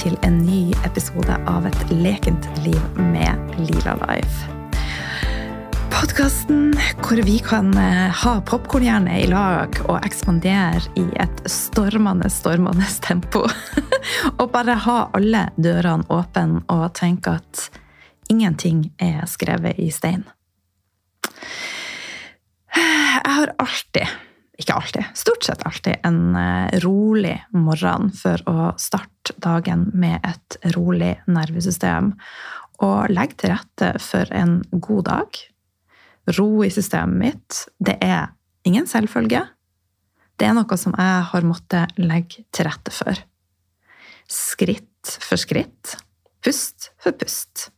til en ny episode av Et lekent liv med Lila Life. Podkasten hvor vi kan eh, ha popkornhjerne i lag og ekspandere i et stormende, stormende tempo. og bare ha alle dørene åpne og tenke at ingenting er skrevet i stein. Jeg har alltid ikke alltid, stort sett alltid, en eh, rolig morgen for å starte dagen med et rolig nervesystem. Og legge til rette for en god dag. Ro i systemet mitt. Det er ingen selvfølge. Det er noe som jeg har måttet legge til rette for. Skritt for skritt. Pust for pust.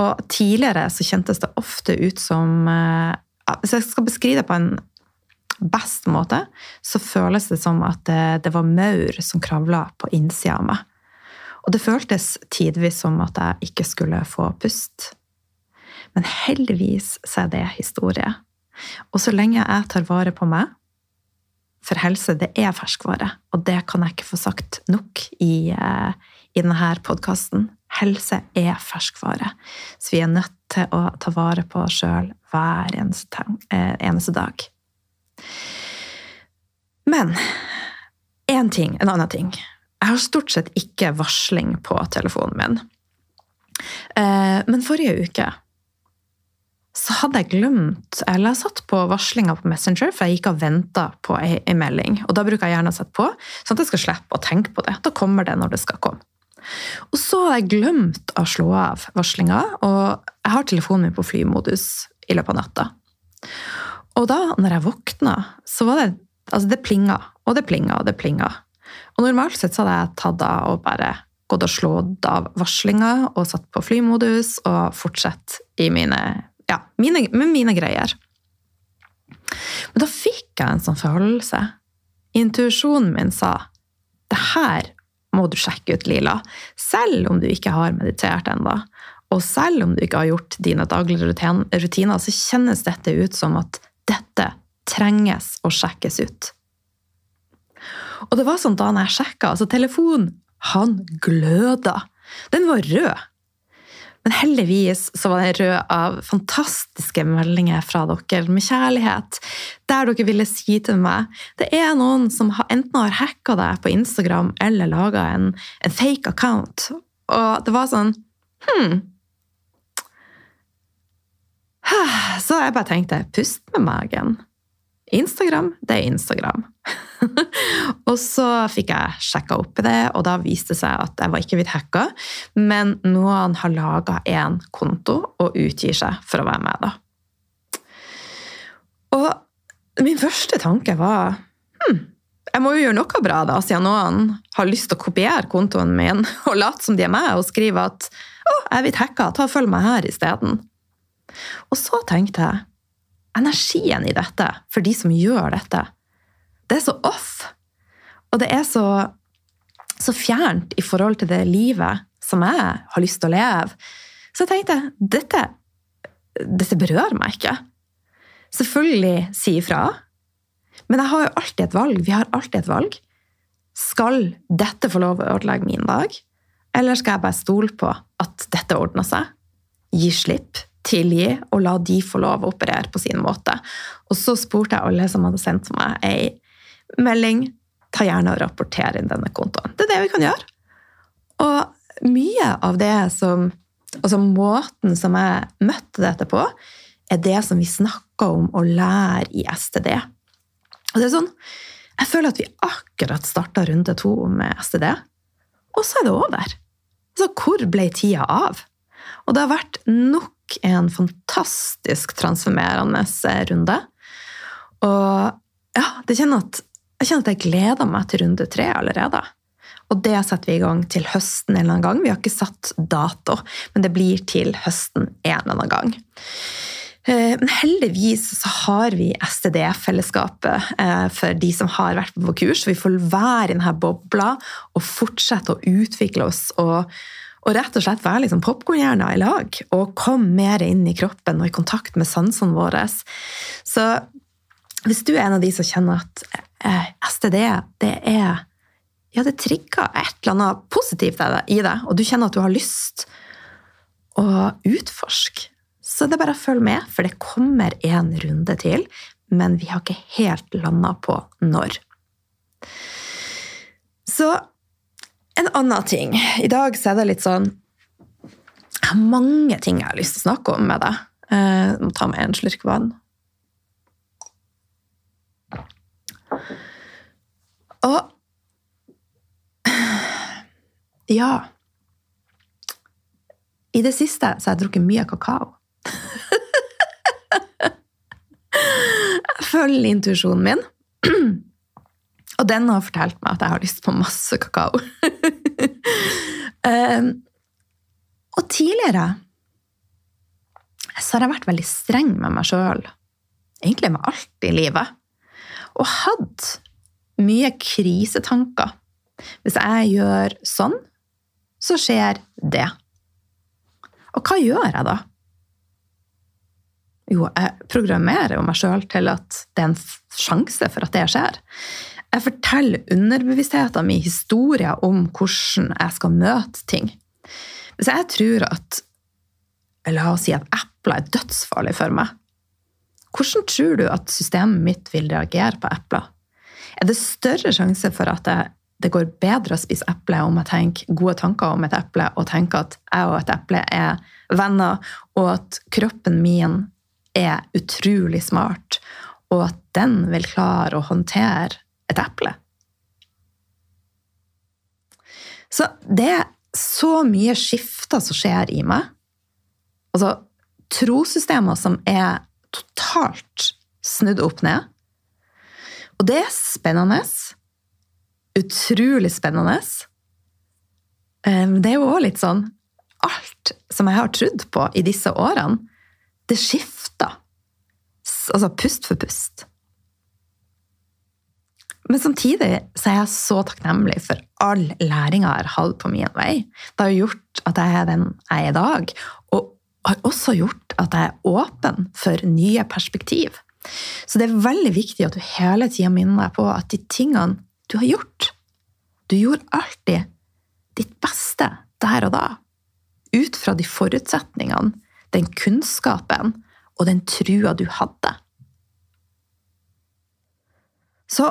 Og tidligere så kjentes det ofte ut som eh, Hvis jeg skal beskrive det på en best måte, så føles det som at det, det var maur som kravla på innsida av meg. Og det føltes tidvis som at jeg ikke skulle få pust. Men heldigvis så er det historie. Og så lenge jeg tar vare på meg For helse, det er ferskvare, og det kan jeg ikke få sagt nok i, eh, i denne podkasten. Helse er ferskvare, så vi er nødt til å ta vare på oss sjøl hver eneste, eh, eneste dag. Men én ting, en annen ting. Jeg har stort sett ikke varsling på telefonen min. Eh, men forrige uke så hadde jeg glemt Eller jeg satt på varslinga på Messenger, for jeg gikk og venta på ei, melding. Og da bruker jeg gjerne å sette på, sånn at jeg skal slippe å tenke på det. Da kommer det når det skal komme. Og så hadde jeg glemt å slå av varslinga, og jeg har telefonen min på flymodus i løpet av natta. Og da når jeg våkna, så var det Altså, det plinga, og det plinga, og det plinga. Og normalt sett så hadde jeg tatt av og bare gått og slått av varslinga og satt på flymodus og fortsatt i mine, ja, mine, med mine greier. Men da fikk jeg en sånn forholdelse. Intuisjonen min sa det her må du sjekke ut, Lila. Selv om du ikke har meditert ennå. Og selv om du ikke har gjort dine daglige rutiner, så kjennes dette ut som at dette trenges å sjekkes ut. Og det var sånn da jeg sjekka, altså telefonen, han gløda. Den var rød. Men heldigvis så var den rød av fantastiske meldinger fra dere med kjærlighet, der dere ville si til meg det er noen som enten har hacka deg på Instagram eller laga en, en, fake account. Og det var sånn Hm. Så jeg bare tenkte pust med magen. Instagram, det er Instagram. og så fikk jeg sjekka opp i det, og da viste det seg at jeg var ikke blitt hacka, men noen har laga en konto og utgir seg for å være med, da. Og min første tanke var hm, jeg må jo gjøre noe bra, da, siden noen har lyst til å kopiere kontoen min og late som de er meg, og skrive at 'Å, jeg er blitt hacka, ta og følg meg her isteden'. Og så tenkte jeg energien i dette, for de som gjør dette, det er så off. Og det er så, så fjernt i forhold til det livet som jeg har lyst til å leve. Så jeg tenkte dette, dette berører meg ikke. Selvfølgelig si ifra. Men jeg har jo alltid et valg. Vi har alltid et valg. Skal dette få lov å ødelegge min dag? Eller skal jeg bare stole på at dette ordner seg? Gi slipp? Tilgi og la de få lov å operere på sin måte. Og så spurte jeg alle som hadde sendt meg ei melding, ta gjerne og rapporter inn denne kontoen. Det er det vi kan gjøre. Og mye av det som Altså måten som jeg møtte dette på, er det som vi snakker om å lære i STD. Og det er sånn, Jeg føler at vi akkurat starta runde to med STD, og så er det over. Altså, hvor ble tida av? Og det har vært nok en fantastisk transformerende runde. Og ja, kjenner, at, jeg kjenner at jeg gleder meg til runde tre allerede. Og det setter vi i gang til høsten en eller annen gang. Vi har ikke satt dato, men det blir til høsten en eller annen gang. Eh, men heldigvis så har vi STD-fellesskapet eh, for de som har vært på kurs. Vi får være i denne bobla og fortsette å utvikle oss og og rett og slett være liksom popkornhjerner i lag og komme mer inn i kroppen og i kontakt med sansene våre. Så hvis du er en av de som kjenner at eh, STD det er ja, det trigger et eller annet positivt i deg, og du kjenner at du har lyst å utforske, så det er bare å følge med, for det kommer en runde til, men vi har ikke helt landa på når. Så en annen ting. I dag så er det litt sånn Jeg har mange ting jeg har lyst til å snakke om med deg. Jeg må ta meg en slurk vann. Og Ja. I det siste så har jeg drukket mye kakao. jeg følger intuisjonen min. Og den har fortalt meg at jeg har lyst på masse kakao. um, og tidligere så har jeg vært veldig streng med meg sjøl. Egentlig med alt i livet. Og hatt mye krisetanker. Hvis jeg gjør sånn, så skjer det. Og hva gjør jeg da? Jo, jeg programmerer jo meg sjøl til at det er en sjanse for at det skjer. Jeg forteller underbevisstheten min historier om hvordan jeg skal møte ting. Hvis jeg tror at La oss si at epler er dødsfarlig for meg. Hvordan tror du at systemet mitt vil reagere på epler? Er det større sjanse for at det, det går bedre å spise eple om jeg tenker gode tanker om et eple, og tenker at jeg og et eple er venner, og at kroppen min er utrolig smart, og at den vil klare å håndtere et eple. Så det er så mye skifter som skjer i meg. Altså trossystemer som er totalt snudd opp ned. Og det er spennende. Utrolig spennende. Det er jo òg litt sånn Alt som jeg har trodd på i disse årene, det skifter. Altså pust for pust. Men samtidig så er jeg så takknemlig for all læringa jeg har hatt på min vei. Det har gjort at jeg er den jeg er i dag, og har også gjort at jeg er åpen for nye perspektiv. Så det er veldig viktig at du hele tida minner deg på at de tingene du har gjort Du gjorde alltid ditt beste der og da. Ut fra de forutsetningene, den kunnskapen og den trua du hadde. Så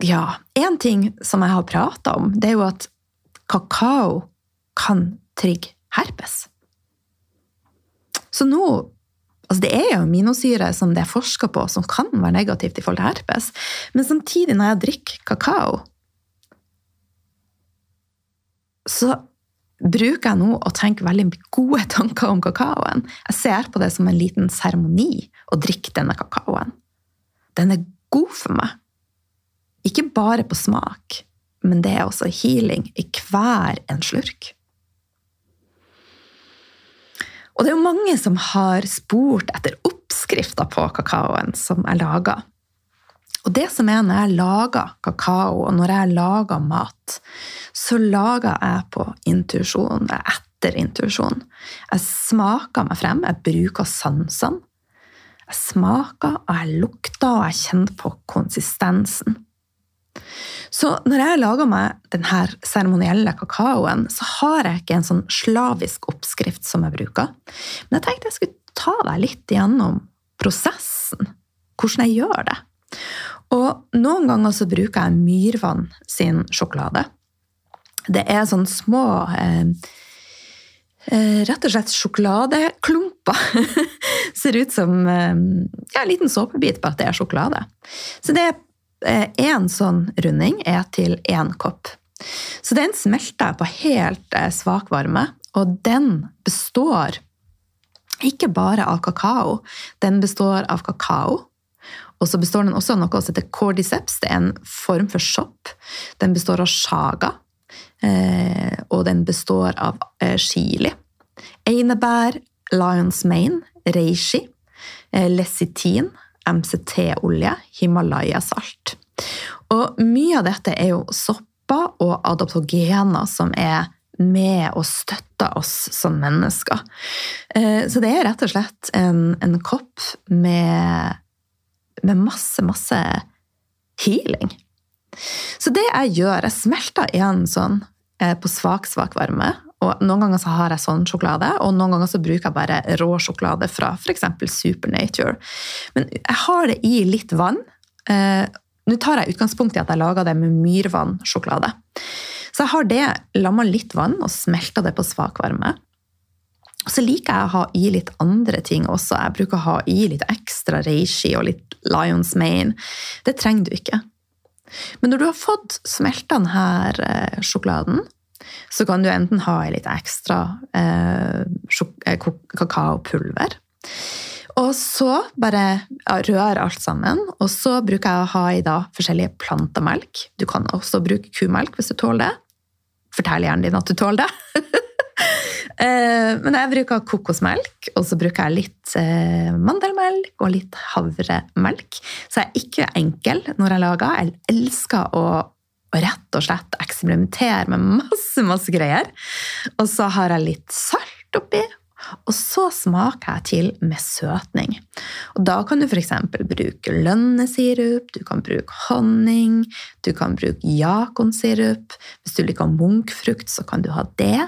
ja, én ting som jeg har prata om, det er jo at kakao kan trigge herpes. Så nå Altså, det er jo aminosyre som det er forska på, som kan være negativt i forhold til herpes. Men samtidig, når jeg drikker kakao, så bruker jeg nå å tenke veldig gode tanker om kakaoen. Jeg ser på det som en liten seremoni å drikke denne kakaoen. Den er god for meg. Ikke bare på smak, men det er også healing i hver en slurk. Og det er jo mange som har spurt etter oppskrifter på kakaoen som jeg lager. Og det som er når jeg lager kakao, og når jeg lager mat, så lager jeg på intuisjon, etter intuisjon. Jeg smaker meg frem, jeg bruker sansene. Jeg smaker, og jeg lukter, og jeg kjenner på konsistensen. Så når jeg lager meg denne seremonielle kakaoen, så har jeg ikke en sånn slavisk oppskrift som jeg bruker. Men jeg tenkte jeg skulle ta deg litt igjennom prosessen. Hvordan jeg gjør det. Og noen ganger så bruker jeg Myrvann sin sjokolade. Det er sånne små eh, eh Rett og slett sjokoladeklumper. Ser ut som eh, ja, en liten såpebit, på at det er sjokolade. Så det er én eh, sånn runding er til én kopp. Så den smelter jeg på helt eh, svak varme, og den består ikke bare av kakao. Den består av kakao. Og så består den også av noe som heter cordyceps. Det er en form for sopp. Den består av shaga. Eh, og den består av chili. Einebær, Lions Mane, reishi, lecitin, MCT-olje, Himalaya-salt. Og mye av dette er jo sopper og adaptogener som er med og støtter oss som mennesker. Eh, så det er rett og slett en, en kopp med, med masse, masse healing. Så det jeg gjør, jeg smelter igjen sånn eh, på svak, svak varme. Og noen ganger så har jeg sånn sjokolade, og noen ganger så bruker jeg bare rå sjokolade fra f.eks. Supernature. Men jeg har det i litt vann. Eh, Nå tar jeg utgangspunkt i at jeg lager det med myrvannsjokolade. Så jeg har det lamma litt vann og smelta det på svak varme. Så liker jeg å ha i litt andre ting også. Jeg bruker å ha i litt ekstra reishi og litt Lions Mane. Det trenger du ikke. Men når du har fått smelta denne eh, sjokoladen, så kan du enten ha i litt ekstra eh, eh kakaopulver. Og så bare rør alt sammen. Og så bruker jeg å ha i da forskjellige plantemelk. Du kan også bruke kumelk hvis du tåler det. Fortell hjernen din at du tåler det. Eh, men jeg bruker kokosmelk, og så bruker jeg litt eh, mandelmelk og litt havremelk. Så jeg er ikke enkel når jeg lager. Jeg elsker å rett og slett eksperimentere med masse, masse greier. Og så har jeg litt salt oppi, og så smaker jeg til med søtning. Og da kan du f.eks. bruke lønnesirup, du kan bruke honning, du kan bruke jakonsirup. Hvis du liker munkfrukt, så kan du ha det.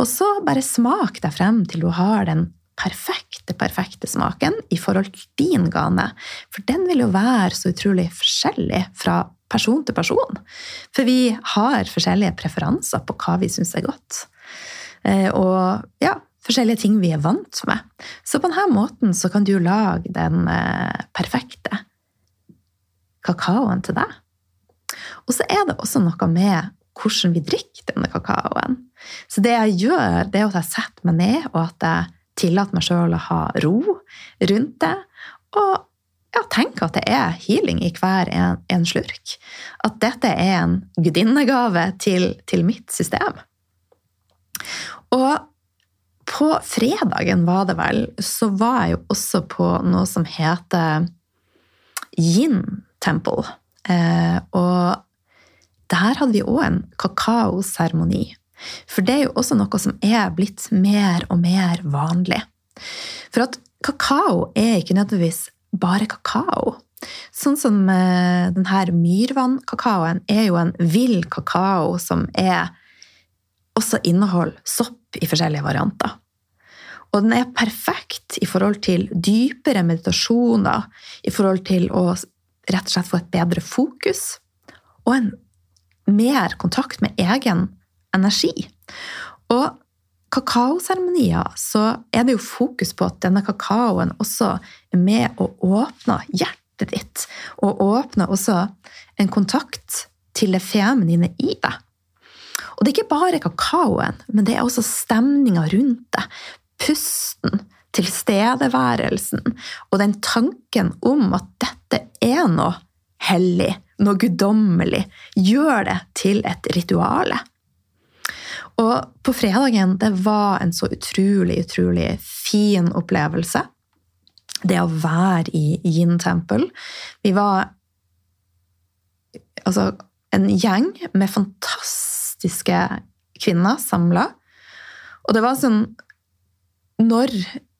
Og så bare smak deg frem til du har den perfekte, perfekte smaken i forhold til din gane. For den vil jo være så utrolig forskjellig fra person til person. For vi har forskjellige preferanser på hva vi syns er godt. Eh, og ja, forskjellige ting vi er vant med. Så på denne måten så kan du lage den eh, perfekte kakaoen til deg. Og så er det også noe med hvordan vi drikker denne kakaoen. Så det jeg gjør, det er at jeg setter meg ned, og at jeg tillater meg sjøl å ha ro rundt det. Og ja, tenk at det er healing i hver en, en slurk. At dette er en gudinnegave til, til mitt system. Og på fredagen, var det vel, så var jeg jo også på noe som heter Yin Temple. Eh, og der hadde vi òg en kakaoseremoni. For det er jo også noe som er blitt mer og mer vanlig. For at kakao er ikke nødvendigvis bare kakao. Sånn som eh, denne myrvannkakaoen er jo en vill kakao som er også inneholder sopp i forskjellige varianter. Og den er perfekt i forhold til dypere meditasjoner, i forhold til å rett og slett få et bedre fokus og en mer kontakt med egen energi. Og kakaoseremonier så er det jo fokus på at denne kakaoen også er med og åpner hjertet ditt. Og åpner også en kontakt til det feminine i deg. Og det er ikke bare kakaoen, men det er også stemninga rundt det. Pusten, tilstedeværelsen og den tanken om at dette er noe hellig, noe guddommelig. Gjør det til et rituale. Og på fredagen, det var en så utrolig, utrolig fin opplevelse. Det å være i Yin Temple. Vi var altså en gjeng med fantastiske kvinner samla. Og det var sånn Når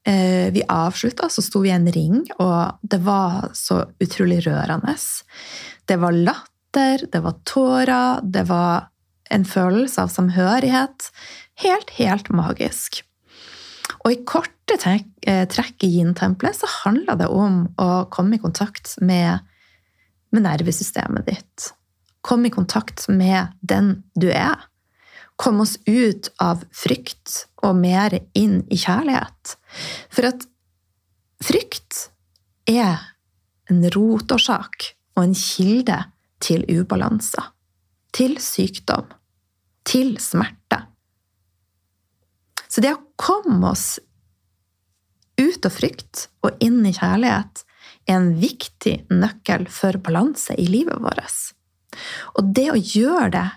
eh, vi avslutta, så sto vi i en ring, og det var så utrolig rørende. Det var latter, det var tårer, det var en følelse av samhørighet. Helt, helt magisk. Og i korte eh, trekk i yin-tempelet så handler det om å komme i kontakt med, med nervesystemet ditt. Komme i kontakt med den du er. Komme oss ut av frykt og mer inn i kjærlighet. For at frykt er en rotårsak og en kilde til ubalanser. Til sykdom til smerte. Så det å komme oss ut av frykt og inn i kjærlighet er en viktig nøkkel for balanse i livet vårt. Og det å gjøre det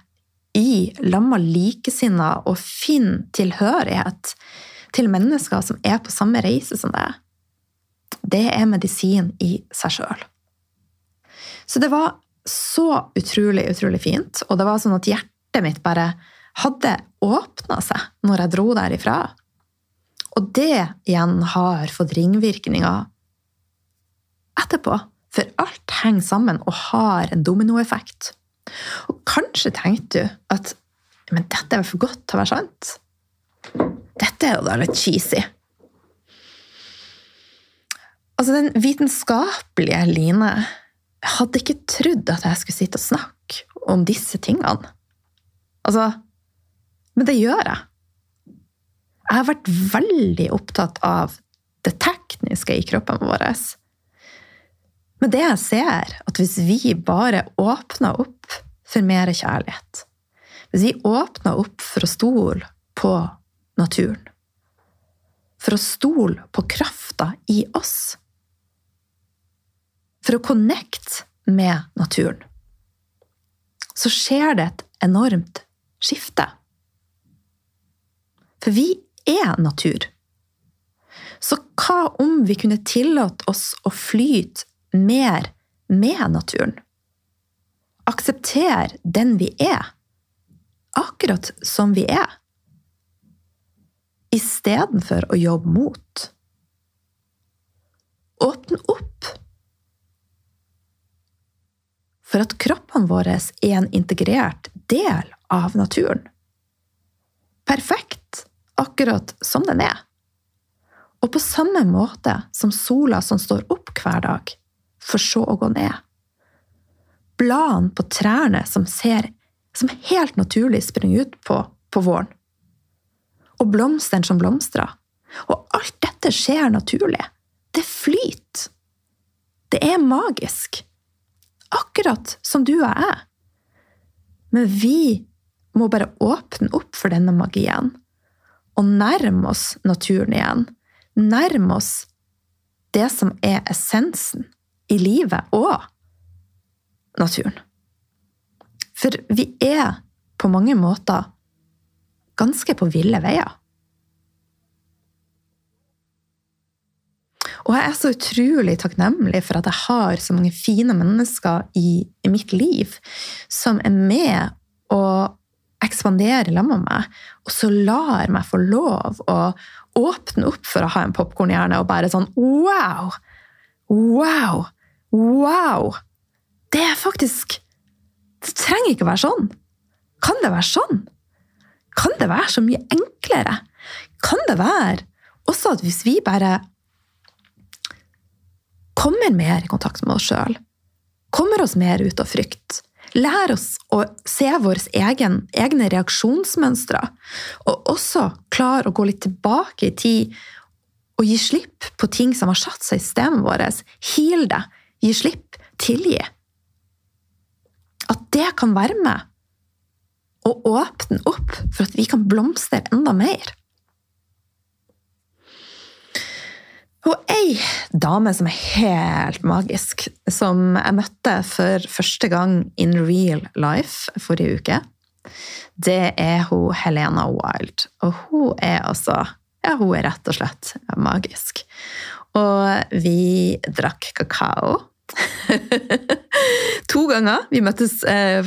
i lamma likesinna og finne tilhørighet til mennesker som er på samme reise som deg, det er medisin i seg sjøl. Så det var så utrolig, utrolig fint, og det var sånn at hjertet hjertet mitt bare hadde åpna seg når jeg dro derifra. Og det igjen har fått ringvirkninger etterpå. For alt henger sammen og har en dominoeffekt. Og kanskje tenkte du at men dette er for godt til å være sant. Dette er jo da litt cheesy. Altså, den vitenskapelige Line hadde ikke trodd at jeg skulle sitte og snakke om disse tingene. Altså Men det gjør jeg. Jeg har vært veldig opptatt av det tekniske i kroppen vår. Men det jeg ser, at hvis vi bare åpner opp for mer kjærlighet Hvis vi åpner opp for å stole på naturen For å stole på krafta i oss For å connecte med naturen Så skjer det et enormt skifte. For vi er natur. Så hva om vi kunne tillate oss å flyte mer med naturen? Akseptere den vi er, akkurat som vi er, istedenfor å jobbe mot. Åpne opp for at kroppene våre er en integrert del av naturen. Perfekt, akkurat som den er. Og på samme måte som sola som står opp hver dag, for så å gå ned. Bladene på trærne som ser som helt naturlig springer ut på på våren. Og blomstene som blomstrer. Og alt dette skjer naturlig. Det flyter. Det er magisk. Akkurat som du og jeg. Men vi må bare åpne opp for denne magien og nærme oss naturen igjen. Nærme oss det som er essensen i livet og naturen. For vi er på mange måter ganske på ville veier. Og jeg er så utrolig takknemlig for at jeg har så mange fine mennesker i, mitt liv som er med og ekspandere sammen meg, og så lar meg få lov å åpne opp for å ha en popkornhjerne og bare sånn Wow! Wow! Wow! Det er faktisk Det trenger ikke å være sånn. Kan det være sånn? Kan det være så mye enklere? Kan det være også at hvis vi bare kommer mer i kontakt med oss sjøl, kommer oss mer ut av frykt, Lære oss å se våre egne reaksjonsmønstre, og også klare å gå litt tilbake i tid og gi slipp på ting som har satt seg i systemet vårt. Heal det. Gi slipp. Tilgi. At det kan være med og åpne opp for at vi kan blomstre enda mer. Og ei dame som er helt magisk, som jeg møtte for første gang in real life forrige uke, det er hun Helena Wild. Og hun er altså Ja, hun er rett og slett magisk. Og vi drakk kakao. to ganger. Vi møttes én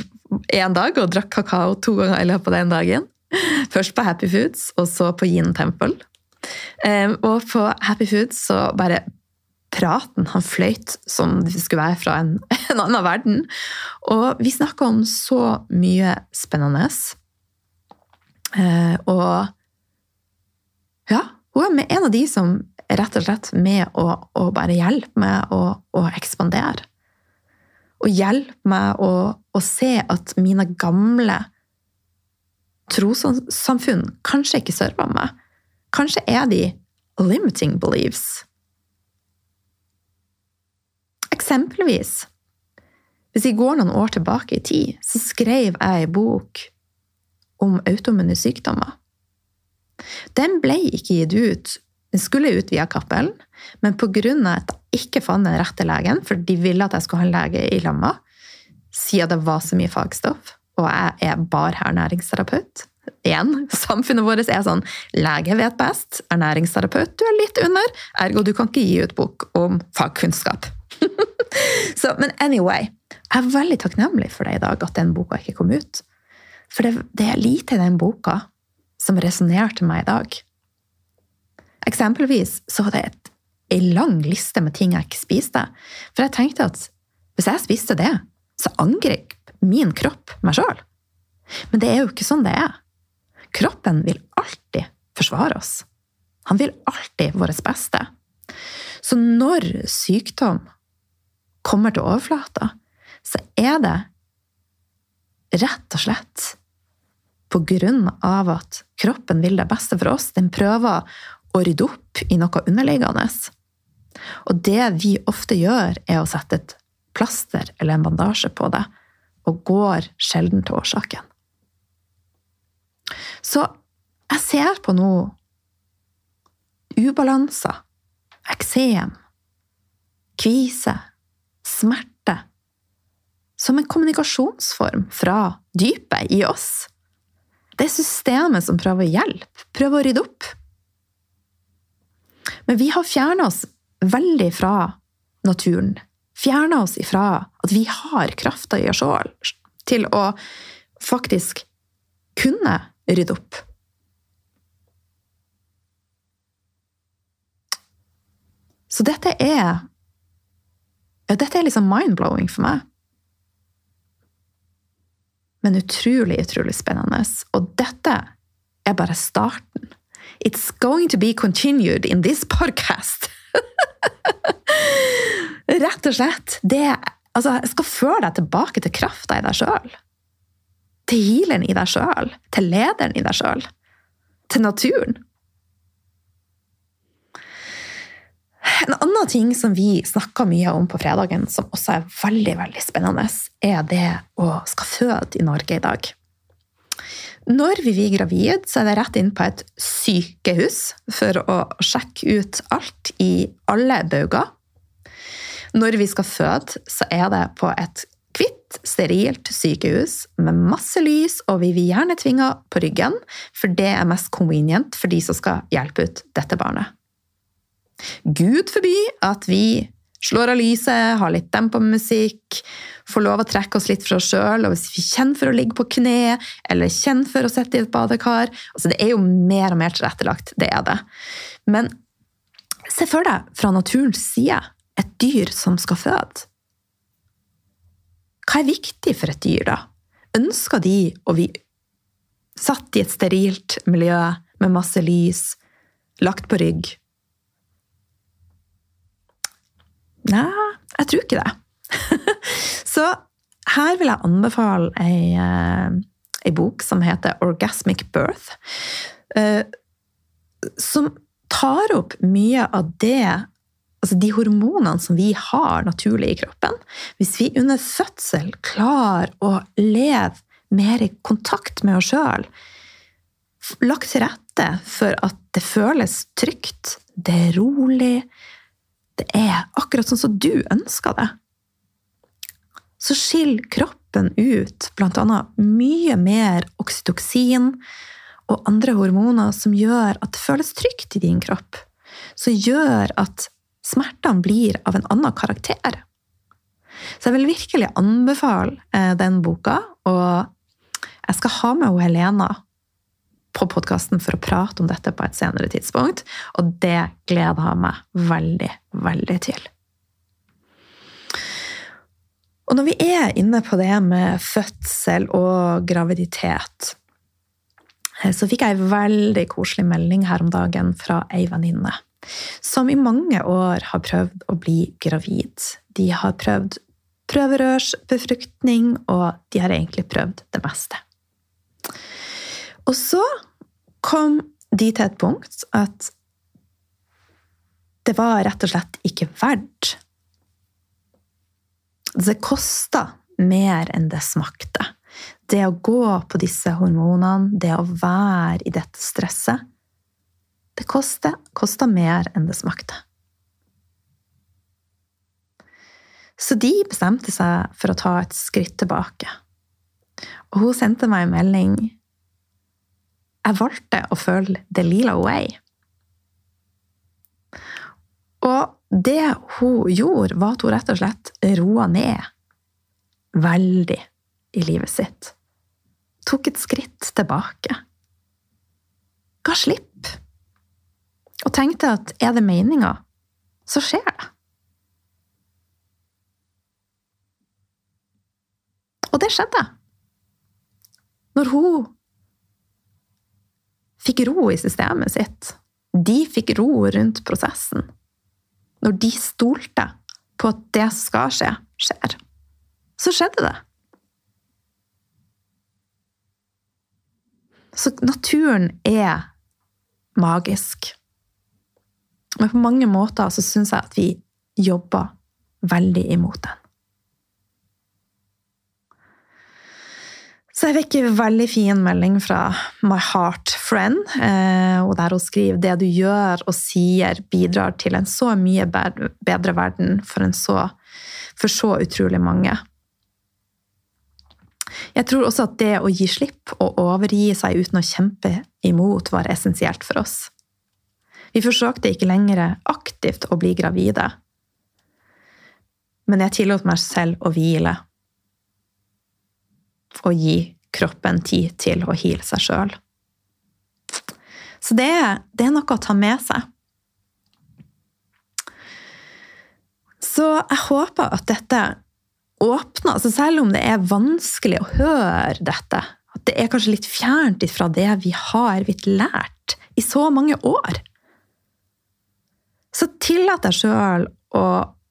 eh, dag og drakk kakao to ganger i løpet av den dagen. Først på Happy Foods, og så på Yin Temple. Um, og på Happy Food så bare praten Han fløyt som det skulle være fra en, en annen verden. Og vi snakka om så mye spennende. Uh, og ja, hun er en av de som er rett og slett med å, å bare hjelpe meg å, å ekspandere. Og hjelpe meg å, å se at mine gamle trossamfunn kanskje ikke server meg Kanskje er de limiting beliefs. Eksempelvis, hvis vi går noen år tilbake i tid, så skrev jeg ei bok om autoimmune sykdommer. Den ble ikke gitt ut. Den skulle ut via Cappelen, men pga. at jeg ikke fant den rette legen, for de ville at jeg skulle ha en lege i lamma, siden det var så mye fagstoff, og jeg er barhernæringsterapeut, Igjen, samfunnet vårt er sånn lege vet best, ernæringsterapeut du er litt under, ergo du kan ikke gi ut bok om fagkunnskap. Så, men anyway, jeg er veldig takknemlig for det i dag, at den boka ikke kom ut. For det, det er lite i den boka som resonnerte meg i dag. Eksempelvis så var det et, en lang liste med ting jeg ikke spiste. For jeg tenkte at hvis jeg spiste det, så angrep min kropp meg sjøl. Men det er jo ikke sånn det er. Kroppen vil alltid forsvare oss. Han vil alltid vårt beste. Så når sykdom kommer til overflata, så er det rett og slett på grunn av at kroppen vil det beste for oss. Den prøver å rydde opp i noe underliggende. Og det vi ofte gjør, er å sette et plaster eller en bandasje på det, og går sjelden til årsaken. Så jeg ser på nå ubalanser, eksem, kvise, smerte som en kommunikasjonsform fra dypet i oss. Det er systemet som prøver å hjelpe, prøver å rydde opp. Men vi har fjerna oss veldig fra naturen. Fjerna oss ifra at vi har krafta i oss sjøl til å faktisk kunne rydde opp. Så dette er ja, Dette er liksom mind-blowing for meg men utrolig, utrolig spennende. Og dette er bare starten. It's going to be continued in this podcast! Rett og slett. Det, altså, jeg skal føre deg tilbake til krafta i deg sjøl. Til healeren i deg sjøl. Til lederen i deg sjøl. Til naturen. En annen ting som vi snakka mye om på fredagen, som også er veldig veldig spennende, er det å skal føde i Norge i dag. Når vi blir gravid, så er det rett inn på et sykehus for å sjekke ut alt i alle bauger. Når vi skal føde, så er det på et sterilt sykehus med masse lys, og vi vil gjerne tvinge på ryggen, for det er mest convenient for de som skal hjelpe ut dette barnet. Gud forby at vi slår av lyset, har litt dempa musikk, får lov å trekke oss litt fra oss sjøl. Og hvis vi kjenner for å ligge på kne, eller kjenner for å sitte i et badekar altså Det er jo mer og mer tilrettelagt, det er det. Men se for deg fra naturens side et dyr som skal føde. Hva er viktig for et dyr, da? Ønsker de å bli satt i et sterilt miljø med masse lys, lagt på rygg, Nei, jeg tror ikke det. Så her vil jeg anbefale ei, eh, ei bok som heter Orgasmic Birth. Eh, som tar opp mye av det Altså de hormonene som vi har naturlig i kroppen. Hvis vi under fødsel klarer å leve mer i kontakt med oss sjøl, lagt til rette for at det føles trygt, det er rolig, det er akkurat sånn som du ønsker det, så skiller kroppen ut bl.a. mye mer oksytoksin og andre hormoner som gjør at det føles trygt i din kropp. Som gjør at smertene blir av en annen karakter. Så jeg vil virkelig anbefale eh, den boka, og jeg skal ha med Helena på podkasten for å prate om dette på et senere tidspunkt, og det gleder jeg meg veldig, veldig til. Og når vi er inne på det med fødsel og graviditet, eh, så fikk jeg en veldig koselig melding her om dagen fra ei venninne som i mange år har prøvd å bli gravid. De har prøvd prøverørsbefruktning, og de har egentlig prøvd det meste. Og så kom de til et punkt at det var rett og slett ikke verdt. Det kosta mer enn det smakte. Det å gå på disse hormonene, det å være i dette stresset Det kosta mer enn det smakte. Så de bestemte seg for å ta et skritt tilbake. Og hun sendte meg en melding jeg valgte å følge the lila way. Og det hun gjorde, var at hun rett og slett roa ned veldig i livet sitt. Tok et skritt tilbake. Ga slipp. Og tenkte at er det meninga, så skjer det. Og det skjedde. Når hun fikk ro i systemet sitt, de fikk ro rundt prosessen, når de stolte på at det som skal skje, skjer, så skjedde det. Så naturen er magisk. Men på mange måter så syns jeg at vi jobber veldig imot den. Så jeg fikk en veldig fin melding fra My Heart Friend, eh, og der hun skriver det du gjør og sier, bidrar til en så mye bedre verden for, så, for så utrolig mange. Jeg tror også at det å gi slipp og overgi seg uten å kjempe imot var essensielt for oss. Vi forsøkte ikke lenger aktivt å bli gravide, men jeg tillot meg selv å hvile og gi kroppen tid til å heale seg sjøl. Så det, det, er noe å ta med seg. Så jeg håper at dette åpner altså Selv om det er vanskelig å høre dette, at det er kanskje litt fjernt fra det vi har blitt lært i så mange år, så tillat deg sjøl å,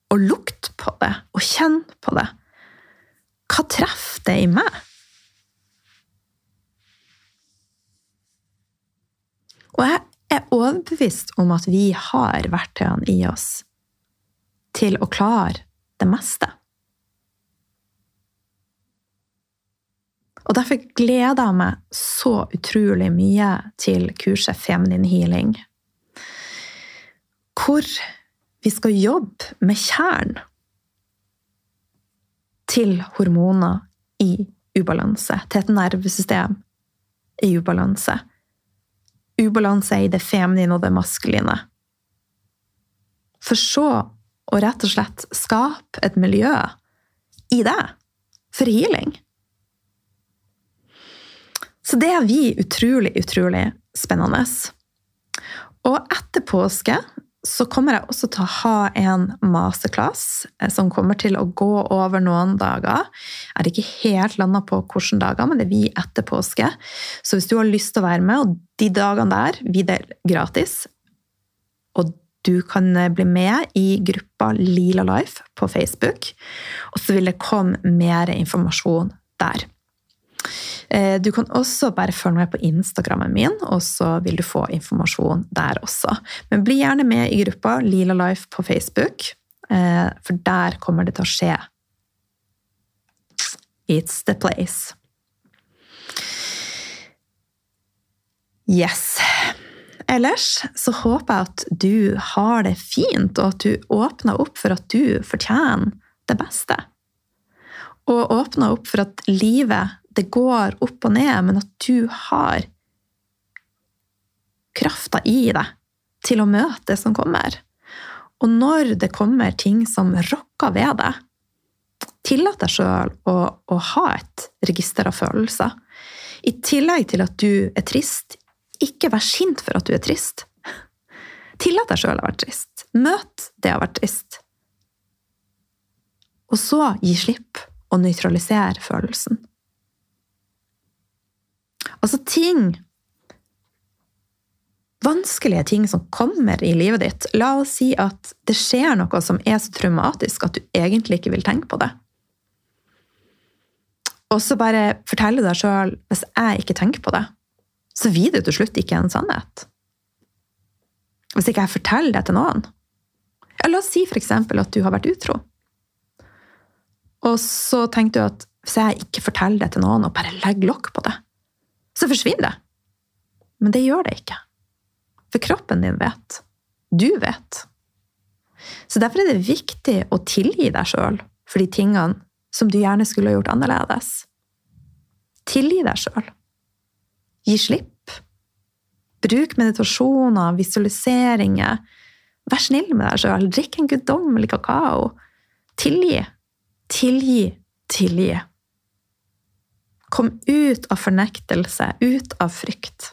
å lukte på det og kjenne på det. Hva treffer det i meg? Og jeg er overbevist om at vi har verktøyene i oss til å klare det meste. Og derfor gleder jeg meg så utrolig mye til kurset Feminine Healing. Hvor vi skal jobbe med kjernen til hormoner i ubalanse, til et nervesystem i ubalanse ubalanse i det feminine og det maskuline. For så å rett og slett skape et miljø i det for healing. Så det er vi utrolig, utrolig spennende. Og etter påske så kommer jeg også til å ha en masterclass eh, som kommer til å gå over noen dager. Jeg er ikke helt landa på hvilke dager, men det er vi etter påske. Så hvis du har lyst til å være med, og de dagene der vi deler gratis, og du kan eh, bli med i gruppa Lila Life på Facebook, og så vil det komme mer informasjon der. Eh, du kan også bare følge med på Instagrammen min, og så vil du få informasjon der også. Men bli gjerne med i gruppa Lila Life på Facebook, eh, for der kommer det til å skje. It's the place. Yes. Ellers så håper jeg at du har det fint, og at du åpner opp for at du fortjener det beste. Og åpner opp for at livet det går opp og ned, men at du har krafta i deg til å møte det som kommer. Og når det kommer ting som rokker ved deg, tillat deg sjøl å, å, ha et register av følelser. I tillegg til at du er trist, ikke vær sint for at du er trist. Tillat deg sjøl å være trist. Møt det å være trist. Og så gi slipp og nøytralisere følelsen. Altså ting Vanskelige ting som kommer i livet ditt. La oss si at det skjer noe som er så traumatisk at du egentlig ikke vil tenke på det. Og så bare fortelle deg sjøl hvis jeg ikke tenker på det, så vil det til slutt ikke en sannhet. Hvis ikke jeg forteller det til noen. Ja, la oss si f.eks. at du har vært utro. Og så tenker du at hvis jeg ikke forteller det til noen, og bare legger lokk på det, så forsvinner det. Men det gjør det ikke. For kroppen din vet. Du vet. Så derfor er det viktig å tilgi deg sjøl for de tingene som du gjerne skulle ha gjort annerledes. Tilgi deg sjøl. Gi slipp. Bruk meditasjoner, visualiseringer. Vær snill med deg sjøl. Drikk en guddommelig kakao. Tilgi. Tilgi. Tilgi. Kom ut av fornektelse, ut av frykt.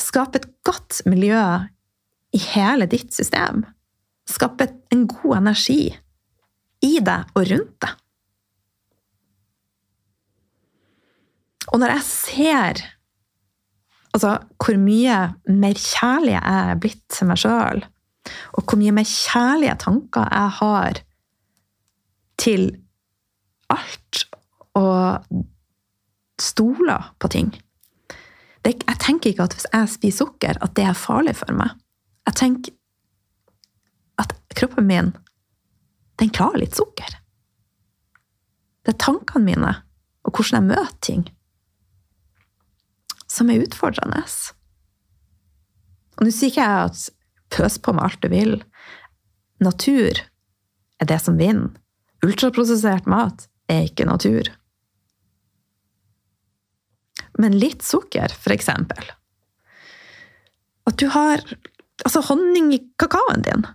Skap et godt miljø i hele ditt system. Skap en god energi. i deg og rundt deg. Og når jeg ser altså, hvor mye mer kjærlig jeg er blitt til meg sjøl, og hvor mye mer kjærlige tanker jeg har til alt, og stoler på ting det, Jeg tenker ikke at hvis jeg spiser sukker, at det er farlig for meg. Jeg tenker at kroppen min, den klarer litt sukker. Det er tankene mine og hvordan jeg møter ting, som er utfordrende. Og nå sier ikke jeg at pøs på med alt du vil. Natur er det som vinner. Ultraprosessert mat er ikke natur. Men litt sukker, for eksempel. At du har altså, honning i kakaoen din.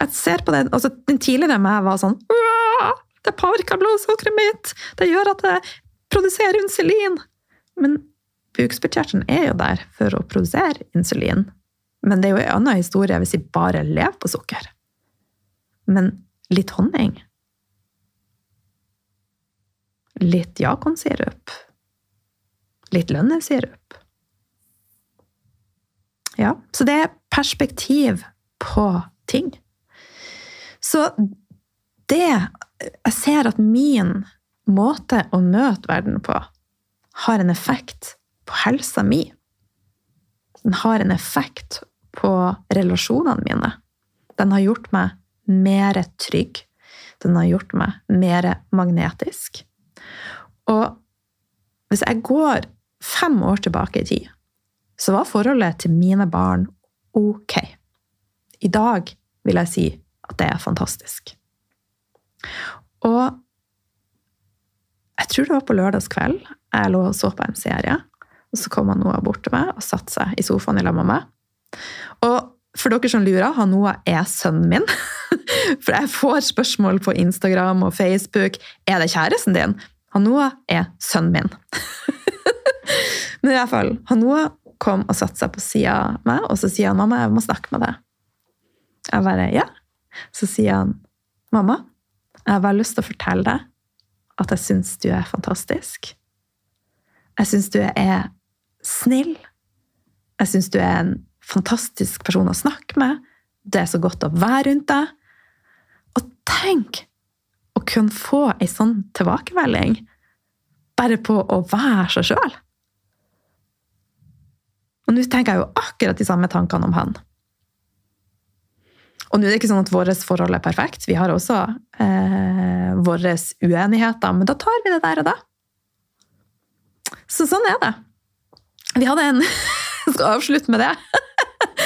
Jeg ser på den, altså, den tidligere meg var sånn Det påvirker blodsukkeret mitt! Det gjør at jeg produserer insulin! Men bukspyttkjertelen er jo der for å produsere insulin. Men det er jo en annen historie hvis vi bare lever på sukker. Men litt honning Litt jakonsirup. Litt lønnesirup. Ja, så det er perspektiv på ting. Så det Jeg ser at min måte å møte verden på har en effekt på helsa mi. Den har en effekt på relasjonene mine. Den har gjort meg mer trygg. Den har gjort meg mer magnetisk. Og hvis jeg går fem år tilbake i tid, så var forholdet til mine barn ok. I dag vil jeg si at det er fantastisk. Og jeg tror det var på lørdagskveld jeg lå og så på en serie. Og så kom Noah bort til meg og satte seg i sofaen i lag med meg. Og for dere som lurer, han Noah er sønnen min. For jeg får spørsmål på Instagram og Facebook er det kjæresten din. Han Noah er sønnen min. Men i hvert fall, han Noah kom og satte seg på sida av meg, og så sier han 'mamma, jeg må snakke med deg'. Jeg bare 'ja'. Så sier han 'mamma, jeg har bare lyst til å fortelle deg at jeg syns du er fantastisk'. Jeg syns du er snill. Jeg syns du er en fantastisk person å snakke med. Det er så godt å være rundt deg. Og tenk kunne få ei sånn tilbakemelding bare på å være seg sjøl. Og nå tenker jeg jo akkurat de samme tankene om han. Og nå er det ikke sånn at vårt forhold er perfekt. Vi har også eh, våre uenigheter, men da tar vi det der og da. Så sånn er det. Vi hadde en Jeg Skal avslutte med det.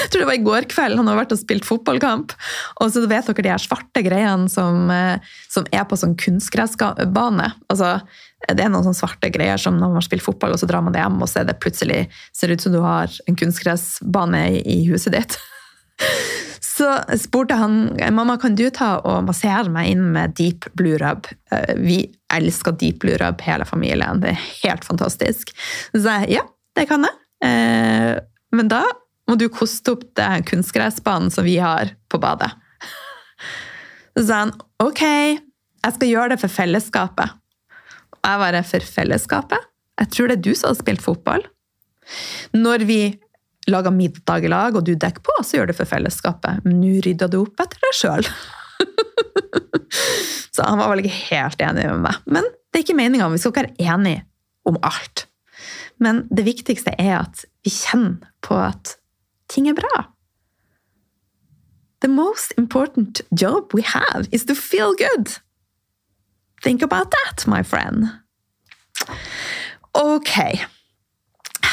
Jeg tror det var i går kveld. Han har vært og spilt fotballkamp. Og så vet dere de her svarte greiene som, eh, som er på sånn kunstgressbane. Altså, det er noen sånne svarte greier som når man spiller fotball, og så drar man det hjem, og så det plutselig ser ut som du har en kunstgressbane i, i huset ditt. Så spurte han mamma kan du ta og massere meg inn med deep blue rub. Eh, vi elsker deep blue rub, hele familien. Det er helt fantastisk. Så sa jeg ja, det kan jeg. Eh, men da må du koste opp det kunstgressbanen som vi har på badet. Så sa han ok, jeg skal gjøre det for fellesskapet. Og jeg bare for fellesskapet? Jeg tror det er du som har spilt fotball. Når vi lager middag i lag, og du dekker på, så gjør du for fellesskapet. Men nå rydder du opp etter deg sjøl. så han var vel ikke helt enig med meg. Men det er ikke meninga. Vi skal ikke være enige om alt. Men det viktigste er at vi kjenner på at ting er bra. The most important job we have is to feel good. Think about that, my friend. Ok.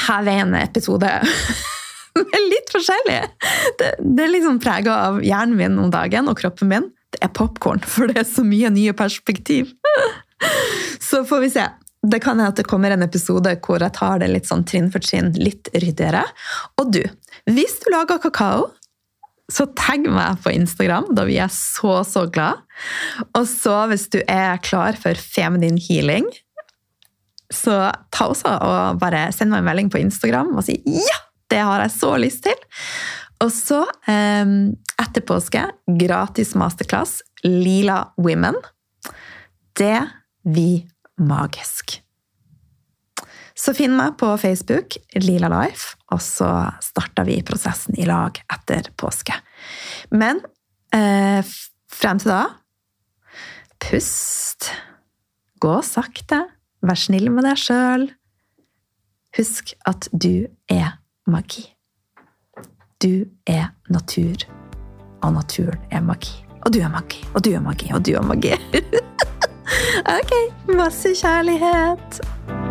Her er en episode med litt forskjellig. Det, det er liksom prega av hjernen min om dagen og kroppen min. Det er popkorn, for det er så mye nye perspektiv. Så får vi se. Det kan hende at det kommer en episode hvor jeg tar det litt sånn trinn for trinn, litt ryddigere. Og du, hvis du lager kakao, så tagg meg på Instagram. Da blir jeg så, så glad. Og så hvis du er klar for feminine healing, så ta også og bare send meg en melding på Instagram og si ja! Det har jeg så lyst til. Og så, eh, etter påske, gratis masterclass Lila Women. Det blir magisk. Så finn meg på Facebook, Lila Life, og så starter vi prosessen i lag etter påske. Men eh, frem til da Pust. Gå sakte. Vær snill med deg sjøl. Husk at du er magi. Du er natur, og naturen er magi. Og du er magi, og du er magi, og du er magi. ok, masse kjærlighet.